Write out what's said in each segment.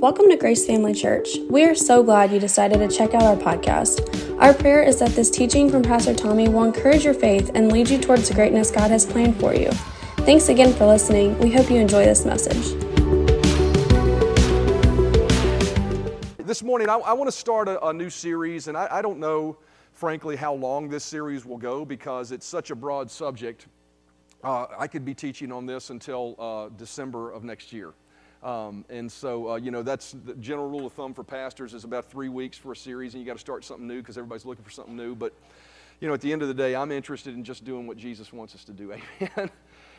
Welcome to Grace Family Church. We are so glad you decided to check out our podcast. Our prayer is that this teaching from Pastor Tommy will encourage your faith and lead you towards the greatness God has planned for you. Thanks again for listening. We hope you enjoy this message. This morning, I, I want to start a, a, new series, and I, I don't know, frankly, how long this series will go because it's such a broad subject. Uh, I could be teaching on this until uh, December of next year. Um, and so, uh, you know, that's the general rule of thumb for pastors is about three weeks for a series, and you got to start something new because everybody's looking for something new. But, you know, at the end of the day, I'm interested in just doing what Jesus wants us to do. Amen.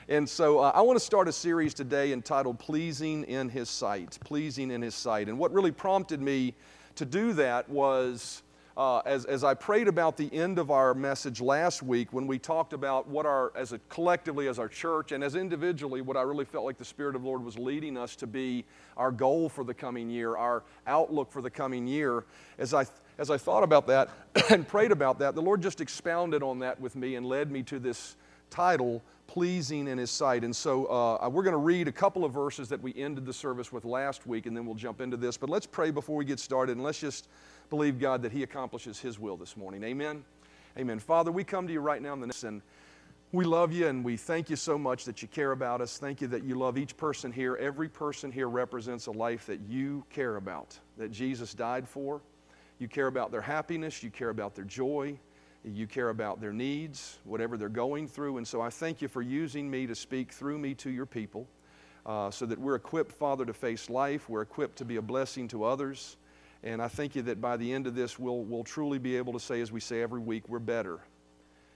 And so uh, I want to start a series today entitled Pleasing in His Sight. Pleasing in His Sight. And what really prompted me to do that was uh, as, as I prayed about the end of our message last week when we talked about what our, as a collectively as our church and as individually, what I really felt like the Spirit of the Lord was leading us to be our goal for the coming year, our outlook for the coming year. As I, as I thought about that and prayed about that, the Lord just expounded on that with me and led me to this title, Pleasing in His Sight. And so uh, we're going to read a couple of verses that we ended the service with last week, and then we'll jump into this. But let's pray before we get started, and let's just believe, God, that He accomplishes His will this morning. Amen. Amen. Father, we come to you right now in the next, and we love you and we thank you so much that you care about us. Thank you that you love each person here. Every person here represents a life that you care about, that Jesus died for. You care about their happiness, you care about their joy, you care about their needs, whatever they're going through. And so I thank you for using me to speak through me to your people uh, so that we're equipped, Father, to face life. We're equipped to be a blessing to others. And I thank you that by the end of this, we'll, we'll truly be able to say, as we say every week, we're better.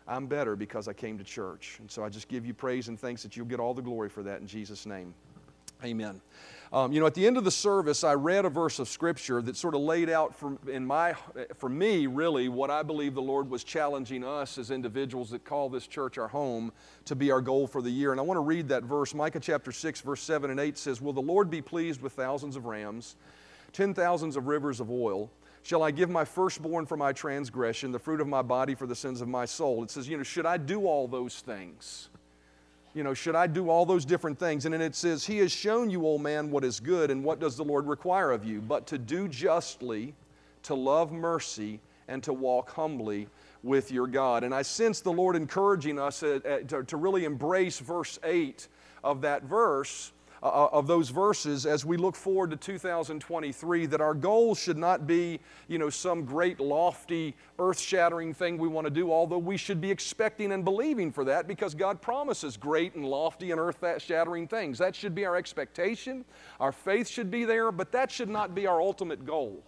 I'm better because I came to church. And so I just give you praise and thanks that you'll get all the glory for that in Jesus' name. Amen. Um, you know, at the end of the service, I read a verse of Scripture that sort of laid out for, in my, for me, really, what I believe the Lord was challenging us as individuals that call this church our home to be our goal for the year. And I want to read that verse. Micah chapter 6, verse 7 and 8 says, Will the Lord be pleased with thousands of rams? Ten thousands of rivers of oil. Shall I give my firstborn for my transgression, the fruit of my body for the sins of my soul? It says, you know, should I do all those things? You know, should I do all those different things? And then it says, He has shown you, old man, what is good, and what does the Lord require of you? But to do justly, to love mercy, and to walk humbly with your God. And I sense the Lord encouraging us to really embrace verse 8 of that verse uh, of those verses as we look forward to 2023 that our goal should not be, you know, some great lofty earth-shattering thing we want to do, although we should be expecting and believing for that because God promises great and lofty and earth-shattering things. That should be our expectation. Our faith should be there, but that should not be our ultimate goal.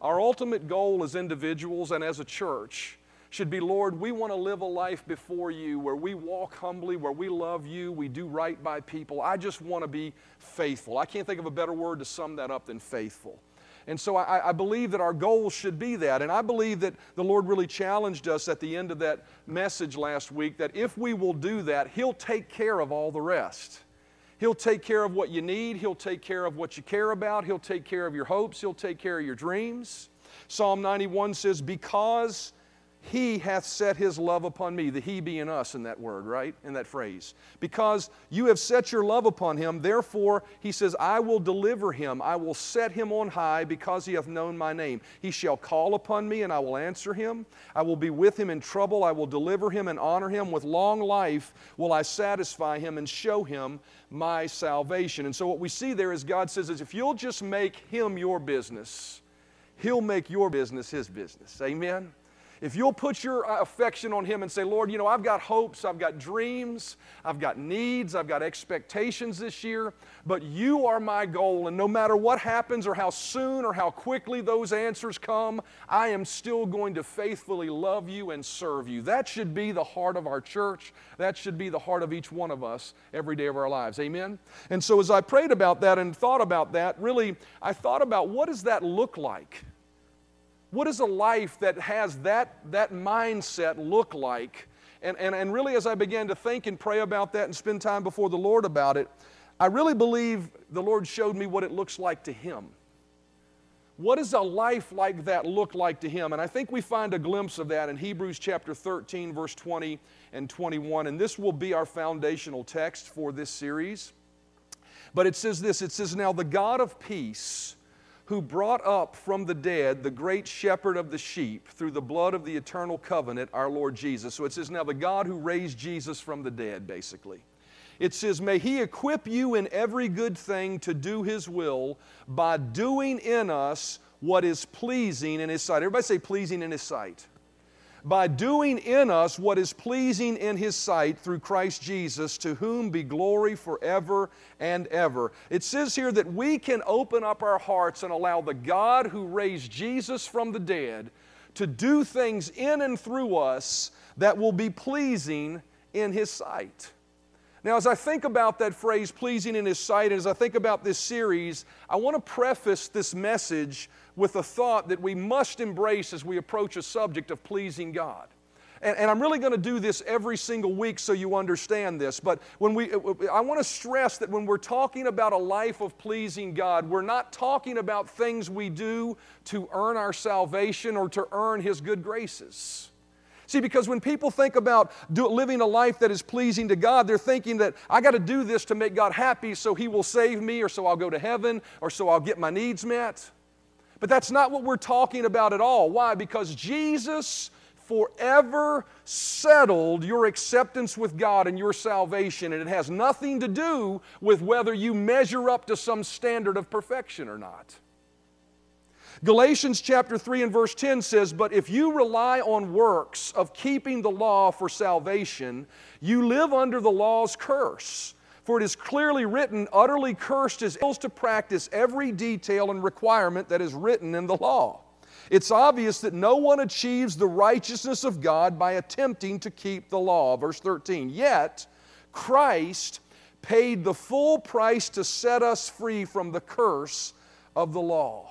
Our ultimate goal as individuals and as a church should be, Lord, we want to live a life before you where we walk humbly, where we love you, we do right by people. I just want to be faithful. I can't think of a better word to sum that up than faithful. And so I, I, believe that our goal should be that. And I believe that the Lord really challenged us at the end of that message last week that if we will do that, He'll take care of all the rest. He'll take care of what you need, He'll take care of what you care about, He'll take care of your hopes, He'll take care of your dreams. Psalm 91 says, Because he hath set his love upon me, the he being us in that word, right? In that phrase. Because you have set your love upon him, therefore he says, I will deliver him, I will set him on high because he hath known my name. He shall call upon me and I will answer him. I will be with him in trouble, I will deliver him and honor him. With long life will I satisfy him and show him my salvation. And so what we see there is God says is if you'll just make him your business, he'll make your business his business. Amen. If you'll put your uh, affection on Him and say, Lord, you know, I've got hopes, I've got dreams, I've got needs, I've got expectations this year, but you are my goal. And no matter what happens or how soon or how quickly those answers come, I am still going to faithfully love you and serve you. That should be the heart of our church. That should be the heart of each one of us every day of our lives. Amen? And so as I prayed about that and thought about that, really, I thought about what does that look like? What does a life that has that, that mindset look like? And, and, and really, as I began to think and pray about that and spend time before the Lord about it, I really believe the Lord showed me what it looks like to Him. What does a life like that look like to Him? And I think we find a glimpse of that in Hebrews chapter 13, verse 20 and 21. And this will be our foundational text for this series. But it says this it says, Now the God of peace who brought up from the dead the great shepherd of the sheep through the blood of the eternal covenant, our Lord Jesus. So it says, now the God who raised Jesus from the dead, basically. It says, May He equip you in every good thing to do His will by doing in us what is pleasing in His sight. Everybody say, pleasing in His sight by doing in us what is pleasing in His sight through Christ Jesus, to whom be glory forever and ever. It says here that we can open up our hearts and allow the God who raised Jesus from the dead to do things in and through us that will be pleasing in His sight. Now, as I think about that phrase, pleasing in His sight, as I think about this series, I want to preface this message with a thought that we must embrace as we approach a subject of pleasing God. And, and I'm really going to do this every single week so you understand this. But when we, uh, I want to stress that when we're talking about a life of pleasing God, we're not talking about things we do to earn our salvation or to earn His good graces. See, because when people think about do, living a life that is pleasing to God, they're thinking that I got to do this to make God happy so He will save me, or so I'll go to heaven, or so I'll get my needs met. But that's not what we're talking about at all. Why? Because Jesus forever settled your acceptance with God and your salvation, and it has nothing to do with whether you measure up to some standard of perfection or not. Galatians chapter 3 and verse 10 says, But if you rely on works of keeping the law for salvation, you live under the law's curse. For it is clearly written, utterly cursed is to practice every detail and requirement that is written in the law. It's obvious that no one achieves the righteousness of God by attempting to keep the law. Verse 13. Yet, Christ paid the full price to set us free from the curse of the law.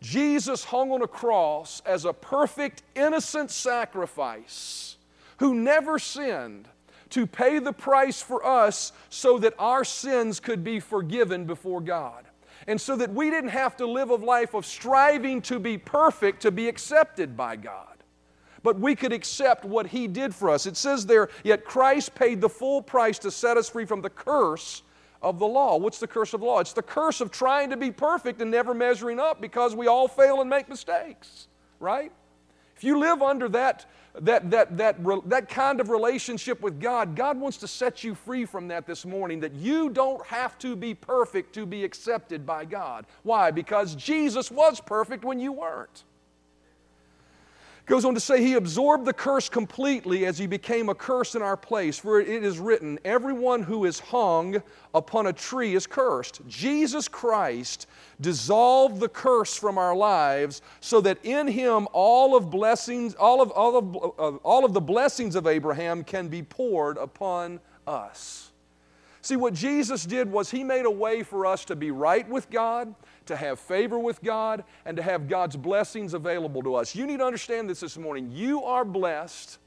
Jesus hung on a cross as a perfect, innocent sacrifice who never sinned to pay the price for us so that our sins could be forgiven before God. And so that we didn't have to live a life of striving to be perfect to be accepted by God. But we could accept what He did for us. It says there, yet Christ paid the full price to set us free from the curse of the law. What's the curse of the law? It's the curse of trying to be perfect and never measuring up because we all fail and make mistakes, right? If you live under that, that, that, that, that kind of relationship with God, God wants to set you free from that this morning, that you don't have to be perfect to be accepted by God. Why? Because Jesus was perfect when you weren't. Goes on to say, He absorbed the curse completely as He became a curse in our place. For it is written, Everyone who is hung upon a tree is cursed. Jesus Christ dissolved the curse from our lives so that in Him all of blessings, all of, all of, uh, all of the blessings of Abraham can be poured upon us. See, what Jesus did was He made a way for us to be right with God, to have favor with God, and to have God's blessings available to us. You need to understand this this morning. You are blessed,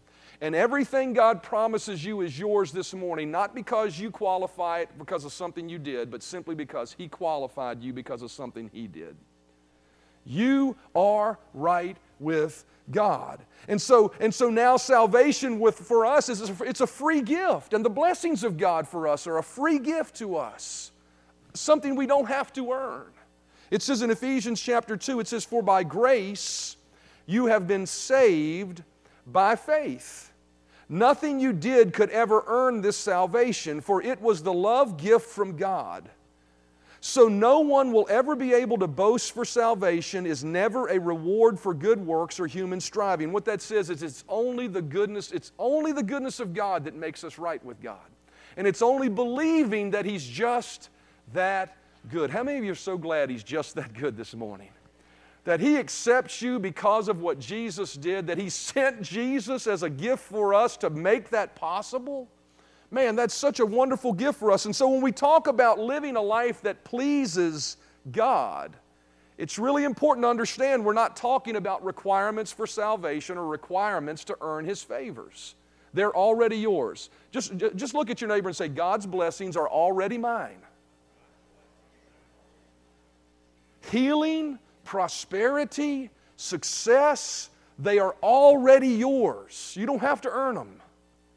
and everything God promises you is yours this morning, not because you qualify it because of something you did, but simply because He qualified you because of something He did. You are right with God. And so, and so now salvation with, for us is a, it's a free gift, and the blessings of God for us are a free gift to us, something we don't have to earn. It says in Ephesians chapter 2, it says, For by grace you have been saved by faith. Nothing you did could ever earn this salvation, for it was the love gift from God. So no one will ever be able to boast for salvation is never a reward for good works or human striving. What that says is it's only the goodness, it's only the goodness of God that makes us right with God. And it's only believing that He's just that good. How many of you are so glad He's just that good this morning? That He accepts you because of what Jesus did, that He sent Jesus as a gift for us to make that possible? Man, that's such a wonderful gift for us. And so when we talk about living a life that pleases God, it's really important to understand we're not talking about requirements for salvation or requirements to earn His favors. They're already yours. Just, just look at your neighbor and say, God's blessings are already mine. Healing, prosperity, success, they are already yours. You don't have to earn them,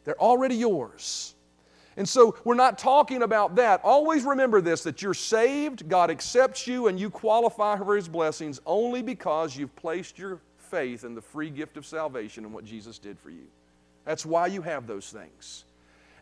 they're already yours. And so we're not talking about that. Always remember this that you're saved, God accepts you, and you qualify for His blessings only because you've placed your faith in the free gift of salvation and what Jesus did for you. That's why you have those things.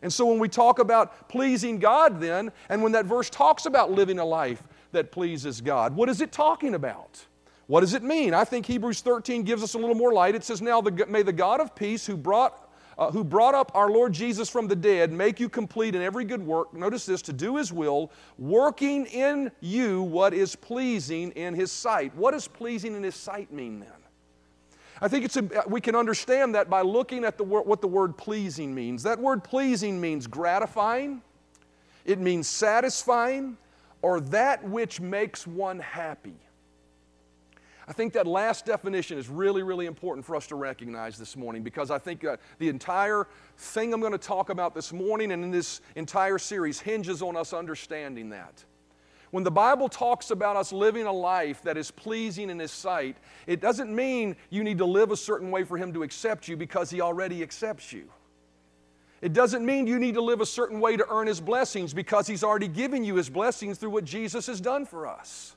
And so when we talk about pleasing God, then, and when that verse talks about living a life that pleases God, what is it talking about? What does it mean? I think Hebrews 13 gives us a little more light. It says, Now the, may the God of peace, who brought uh, who brought up our Lord Jesus from the dead, make you complete in every good work. Notice this to do His will, working in you what is pleasing in His sight. What does pleasing in His sight mean then? I think it's a, we can understand that by looking at the, what the word pleasing means. That word pleasing means gratifying, it means satisfying, or that which makes one happy. I think that last definition is really, really important for us to recognize this morning because I think uh, the entire thing I'm going to talk about this morning and in this entire series hinges on us understanding that. When the Bible talks about us living a life that is pleasing in His sight, it doesn't mean you need to live a certain way for Him to accept you because He already accepts you. It doesn't mean you need to live a certain way to earn His blessings because He's already given you His blessings through what Jesus has done for us.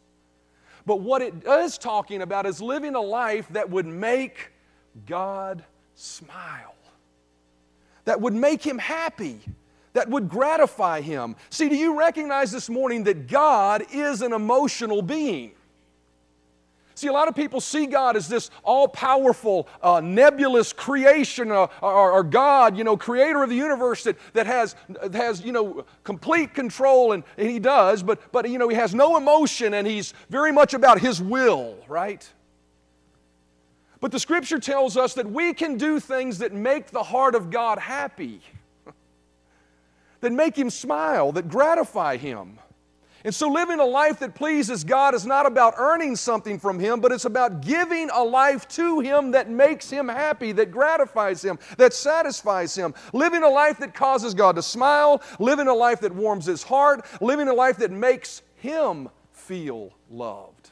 But what it is talking about is living a life that would make God smile, that would make Him happy, that would gratify Him. See, do you recognize this morning that God is an emotional being? See, a lot of people see God as this all powerful, uh, nebulous creation uh, or, or, God, you know, creator of the universe that, that has, has, you know, complete control, and, and He does, but, but, you know, He has no emotion and He's very much about His will, right? But the scripture tells us that we can do things that make the heart of God happy, that make Him smile, that gratify Him. And so, living a life that pleases God is not about earning something from Him, but it's about giving a life to Him that makes Him happy, that gratifies Him, that satisfies Him. Living a life that causes God to smile, living a life that warms His heart, living a life that makes Him feel loved.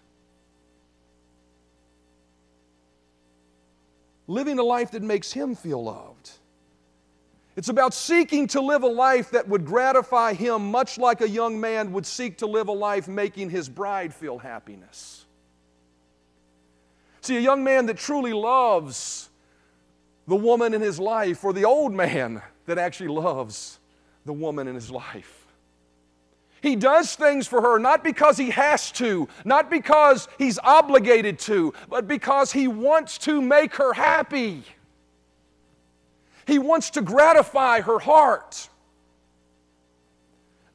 Living a life that makes Him feel loved. It's about seeking to live a life that would gratify him, much like a young man would seek to live a life making his bride feel happiness. See, a young man that truly loves the woman in his life, or the old man that actually loves the woman in his life. He does things for her not because he has to, not because he's obligated to, but because he wants to make her happy. He wants to gratify her heart.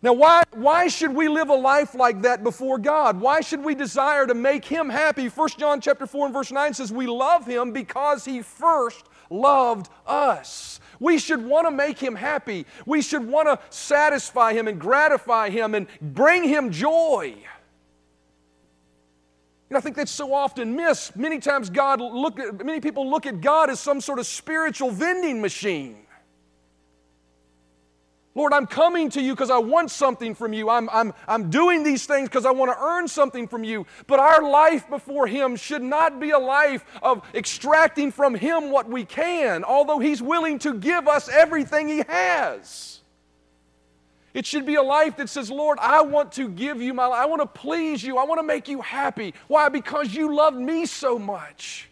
Now, why, why should we live a life like that before God? Why should we desire to make Him happy? 1 John chapter 4 and verse 9 says, We love Him because He first loved us. We should want to make Him happy. We should want to satisfy Him and gratify Him and bring Him joy. I think that's so often missed. Many times God look at, many people look at God as some sort of spiritual vending machine. Lord, I'm coming to you because I want something from you. I'm, I'm, I'm doing these things because I want to earn something from you. But our life before Him should not be a life of extracting from Him what we can, although He's willing to give us everything He has. It should be a life that says, Lord, I want to give you my life. I want to please you. I want to make you happy. Why? Because you loved me so much.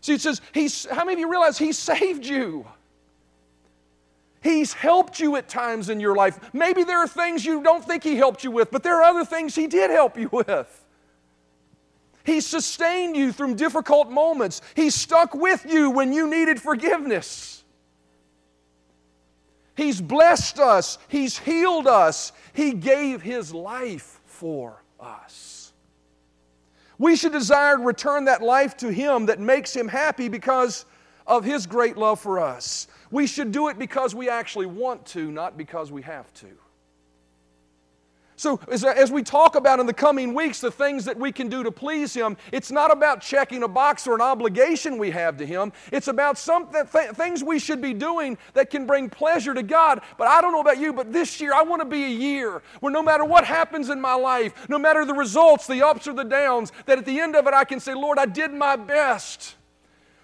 See, it says, he's, how many of you realize He saved you? He's helped you at times in your life. Maybe there are things you don't think He helped you with, but there are other things He did help you with. He sustained you through difficult moments. He stuck with you when you needed forgiveness. He's blessed us, He's healed us, He gave His life for us. We should desire to return that life to Him that makes Him happy because of His great love for us. We should do it because we actually want to, not because we have to. So, as, as, we talk about in the coming weeks the things that we can do to please Him, it's not about checking a box or an obligation we have to Him. It's about some th- things we should be doing that can bring pleasure to God. But I don't know about you, but this year I want to be a year where no matter what happens in my life, no matter the results, the ups or the downs, that at the end of it I can say, Lord, I did my best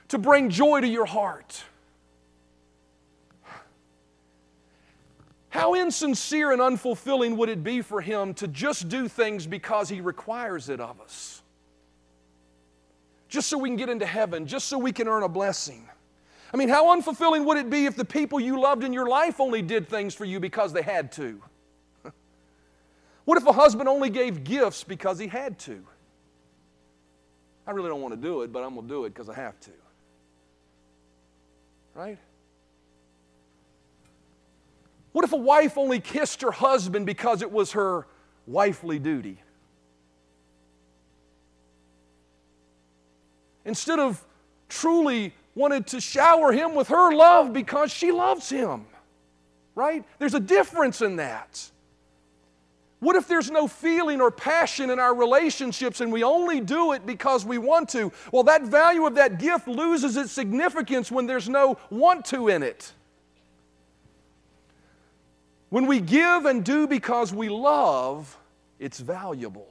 to bring joy to your heart. How insincere and unfulfilling would it be for him to just do things because he requires it of us? Just so we can get into heaven, just so we can earn a blessing. I mean, how unfulfilling would it be if the people you loved in your life only did things for you because they had to? what if a husband only gave gifts because he had to? I really don't want to do it, but I'm going to do it because I have to. Right? What if a wife only kissed her husband because it was her wifely duty? Instead of truly wanted to shower him with her love because she loves him. Right? There's a difference in that. What if there's no feeling or passion in our relationships and we only do it because we want to? Well, that value of that gift loses its significance when there's no want to in it. When we give and do because we love, it's valuable.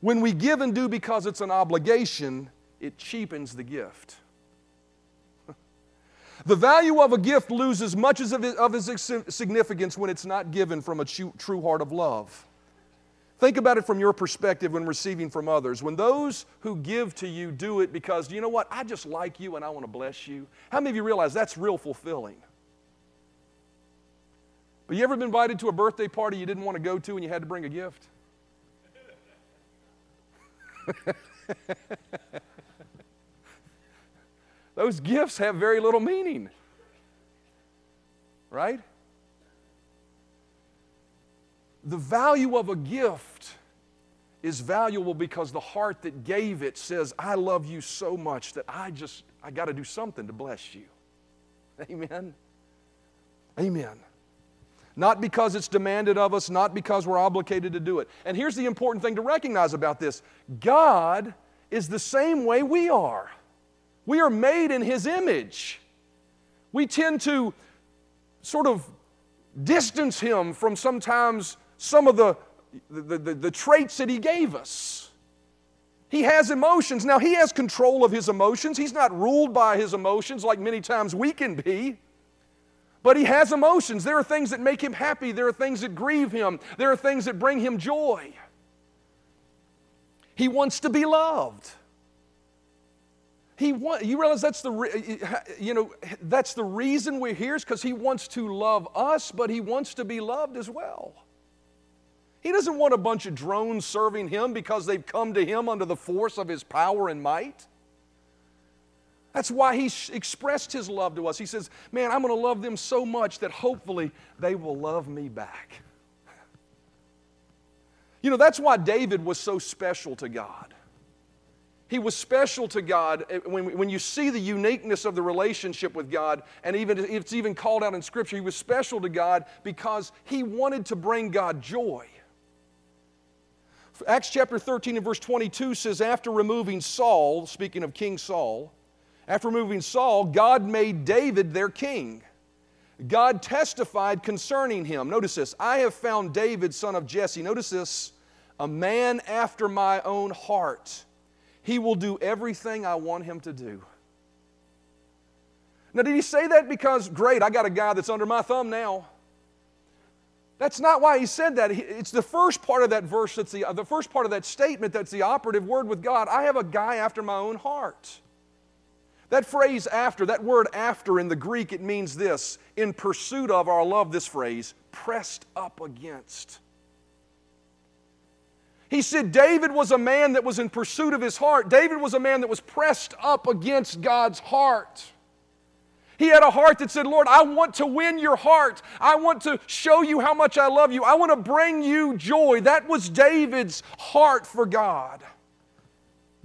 When we give and do because it's an obligation, it cheapens the gift. the value of a gift loses much of its significance when it's not given from a true heart of love. Think about it from your perspective when receiving from others. When those who give to you do it because, you know what, I just like you and I want to bless you. How many of you realize that's real fulfilling? But you ever been invited to a birthday party you didn't want to go to and you had to bring a gift? Those gifts have very little meaning. Right? The value of a gift is valuable because the heart that gave it says, I love you so much that I just, I got to do something to bless you. Amen. Amen. Not because it's demanded of us, not because we're obligated to do it. And here's the important thing to recognize about this God is the same way we are. We are made in His image. We tend to sort of distance Him from sometimes some of the, the, the, the traits that He gave us. He has emotions. Now, He has control of His emotions. He's not ruled by His emotions like many times we can be. But he has emotions. There are things that make him happy. There are things that grieve him. There are things that bring him joy. He wants to be loved. He want, you realize that's the, you know, that's the reason we're here is because he wants to love us, but he wants to be loved as well. He doesn't want a bunch of drones serving him because they've come to him under the force of his power and might. That's why he expressed his love to us. He says, Man, I'm going to love them so much that hopefully they will love me back. You know, that's why David was so special to God. He was special to God. Eh, when, when you see the uniqueness of the relationship with God, and even it's even called out in Scripture, he was special to God because he wanted to bring God joy. Acts chapter 13 and verse 22 says, After removing Saul, speaking of King Saul, after removing Saul, God made David their king. God testified concerning him. Notice this I have found David, son of Jesse. Notice this a man after my own heart he will do everything I want him to do. Now, did he say that because, great, I got a guy that's under my thumb now? That's not why he said that. It's the first part of that verse that's the, the first part of that statement that's the operative word with God. I have a guy after my own heart. That phrase after, that word after in the Greek, it means this in pursuit of, I love this phrase, pressed up against. He said David was a man that was in pursuit of his heart. David was a man that was pressed up against God's heart. He had a heart that said, Lord, I want to win your heart. I want to show you how much I love you. I want to bring you joy. That was David's heart for God.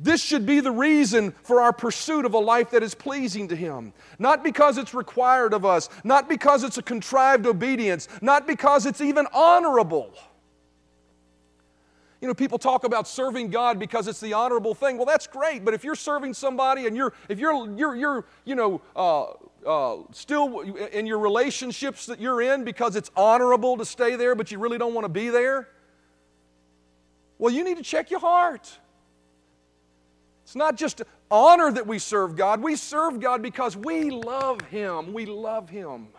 This should be the reason for our pursuit of a life that is pleasing to Him. Not because it's required of us, not because it's a contrived obedience, not because it's even honorable. You know, people talk about serving God because it's the honorable thing. Well, that's great, but if you're serving somebody and you're, if you're, you're, you're you know, uh, uh, still in your relationships that you're in because it's honorable to stay there, but you really don't want to be there, well, you need to check your heart. It's not just honor that we serve God, we serve God because we love Him. We love Him.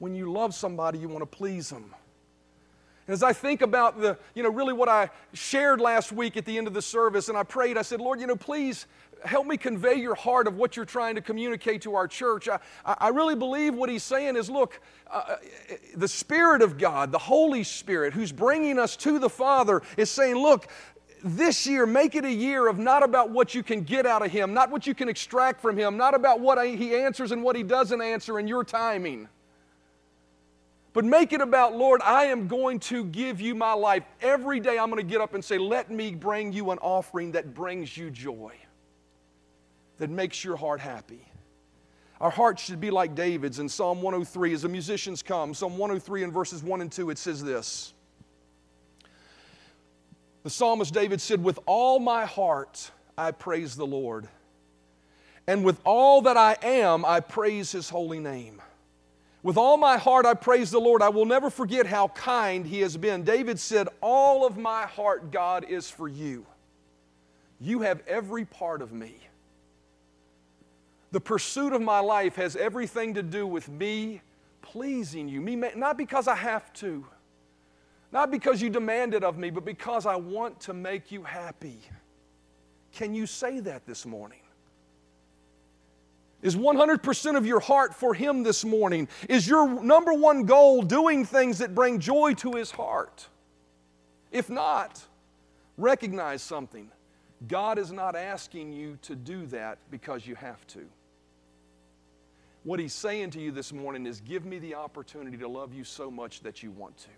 when you love somebody, you want to please them. And as I think about the, you know, really what I shared last week at the end of the service, and I prayed, I said, Lord, you know, please help me convey your heart of what you're trying to communicate to our church. I, I really believe what he's saying is look, uh, the Spirit of God, the Holy Spirit, who's bringing us to the Father, is saying, look, this year, make it a year of not about what you can get out of Him, not what you can extract from Him, not about what He answers and what He doesn't answer in your timing. But make it about, Lord, I am going to give you my life. Every day I'm going to get up and say, Let me bring you an offering that brings you joy, that makes your heart happy. Our hearts should be like David's in Psalm 103. As the musicians come, Psalm 103 in verses 1 and 2, it says this The psalmist David said, With all my heart I praise the Lord, and with all that I am I praise his holy name. With all my heart, I praise the Lord. I will never forget how kind He has been. David said, All of my heart, God, is for you. You have every part of me. The pursuit of my life has everything to do with me pleasing you. Me, not because I have to, not because you demand it of me, but because I want to make you happy. Can you say that this morning? Is 100% of your heart for Him this morning? Is your number one goal doing things that bring joy to His heart? If not, recognize something. God is not asking you to do that because you have to. What He's saying to you this morning is give me the opportunity to love you so much that you want to.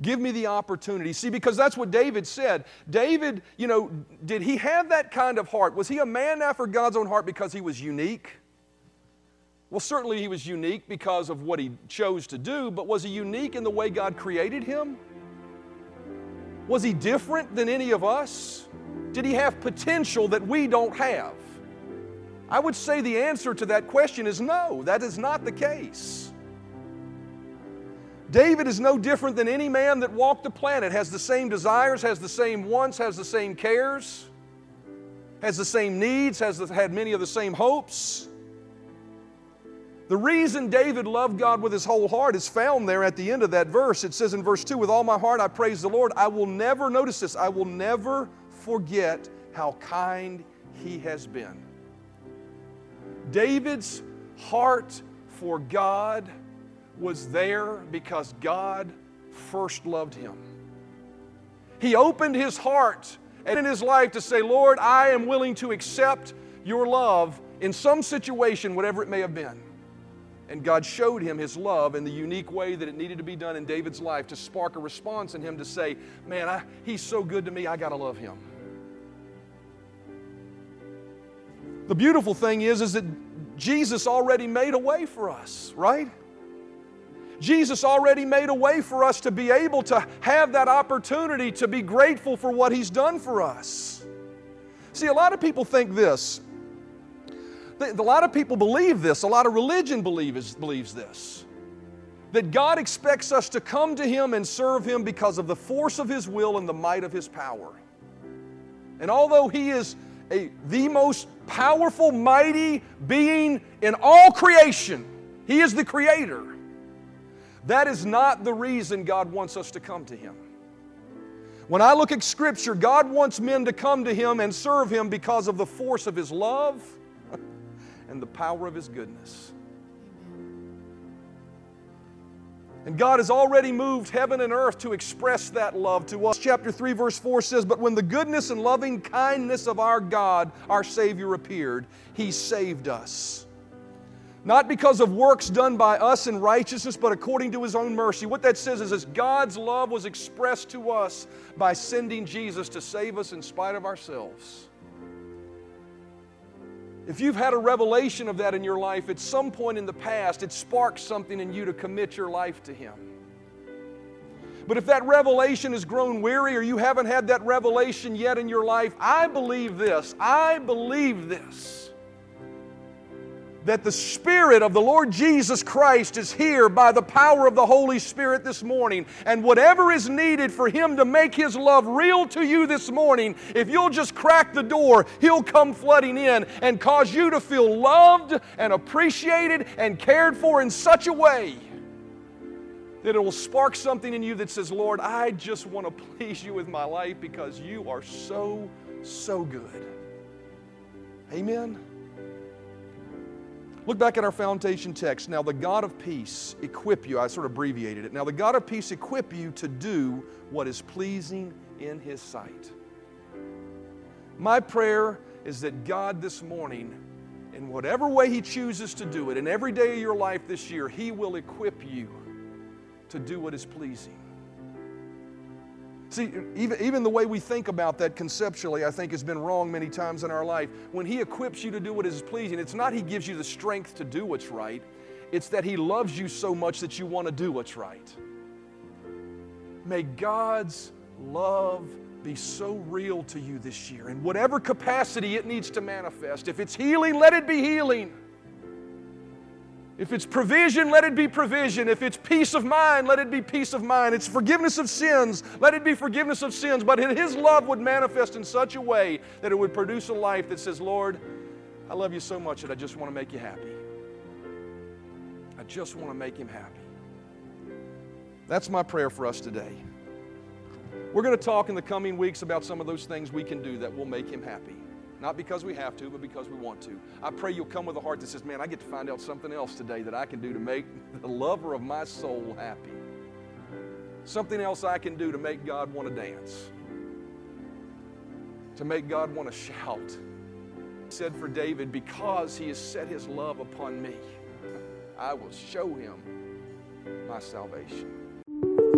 Give me the opportunity. See, because that's what David said. David, you know, did he have that kind of heart? Was he a man after God's own heart because he was unique? Well, certainly he was unique because of what he chose to do, but was he unique in the way God created him? Was he different than any of us? Did he have potential that we don't have? I would say the answer to that question is no, that is not the case. David is no different than any man that walked the planet, has the same desires, has the same wants, has the same cares, has the same needs, has had many of the same hopes. The reason David loved God with his whole heart is found there at the end of that verse. It says in verse 2 With all my heart I praise the Lord. I will never, notice this, I will never forget how kind he has been. David's heart for God was there because God first loved him. He opened his heart and in his life to say, Lord, I am willing to accept your love in some situation, whatever it may have been. And God showed him his love in the unique way that it needed to be done in David's life to spark a response in him to say, Man, I, he's so good to me, I got to love him. The beautiful thing is, is that Jesus already made a way for us, right? Jesus already made a way for us to be able to have that opportunity to be grateful for what He's done for us. See, a lot of people think this. A lot of people believe this. A lot of religion believes, believes this. That God expects us to come to Him and serve Him because of the force of His will and the might of His power. And although He is a, the most powerful, mighty being in all creation, He is the Creator. That is not the reason God wants us to come to Him. When I look at Scripture, God wants men to come to Him and serve Him because of the force of His love and the power of His goodness. And God has already moved heaven and earth to express that love to us. Chapter 3, verse 4 says, But when the goodness and loving kindness of our God, our Savior, appeared, He saved us not because of works done by us in righteousness, but according to His own mercy. What that says is, that God's love was expressed to us by sending Jesus to save us in spite of ourselves. If you've had a revelation of that in your life at some point in the past, it sparks something in you to commit your life to Him. But if that revelation has grown weary or you haven't had that revelation yet in your life, I believe this. I believe this that the Spirit of the Lord Jesus Christ is here by the power of the Holy Spirit this morning. And whatever is needed for Him to make His love real to you this morning, if you'll just crack the door, He'll come flooding in and cause you to feel loved and appreciated and cared for in such a way that it will spark something in you that says, Lord, I just want to please you with my life because you are so, so good. Amen. Look back at our foundation text. Now, the God of peace equip you, I sort of abbreviated it. Now, the God of peace equip you to do what is pleasing in His sight. My prayer is that God this morning, in whatever way He chooses to do it, in every day of your life this year, He will equip you to do what is pleasing. See, even, even the way we think about that conceptually, I think, has been wrong many times in our life. When He equips you to do what is pleasing, it's not He gives you the strength to do what's right, it's that He loves you so much that you want to do what's right. May God's love be so real to you this year in whatever capacity it needs to manifest. If it's healing, let it be healing. If it's provision, let it be provision. If it's peace of mind, let it be peace of mind. It's forgiveness of sins, let it be forgiveness of sins. But His love would manifest in such a way that it would produce a life that says, Lord, I love you so much that I just want to make you happy. I just want to make Him happy. That's my prayer for us today. We're going to talk in the coming weeks about some of those things we can do that will make Him happy. Not because we have to, but because we want to. I pray you'll come with a heart that says, Man, I get to find out something else today that I can do to make the lover of my soul happy. Something else I can do to make God want to dance, to make God want to shout. He said for David, Because he has set his love upon me, I will show him my salvation.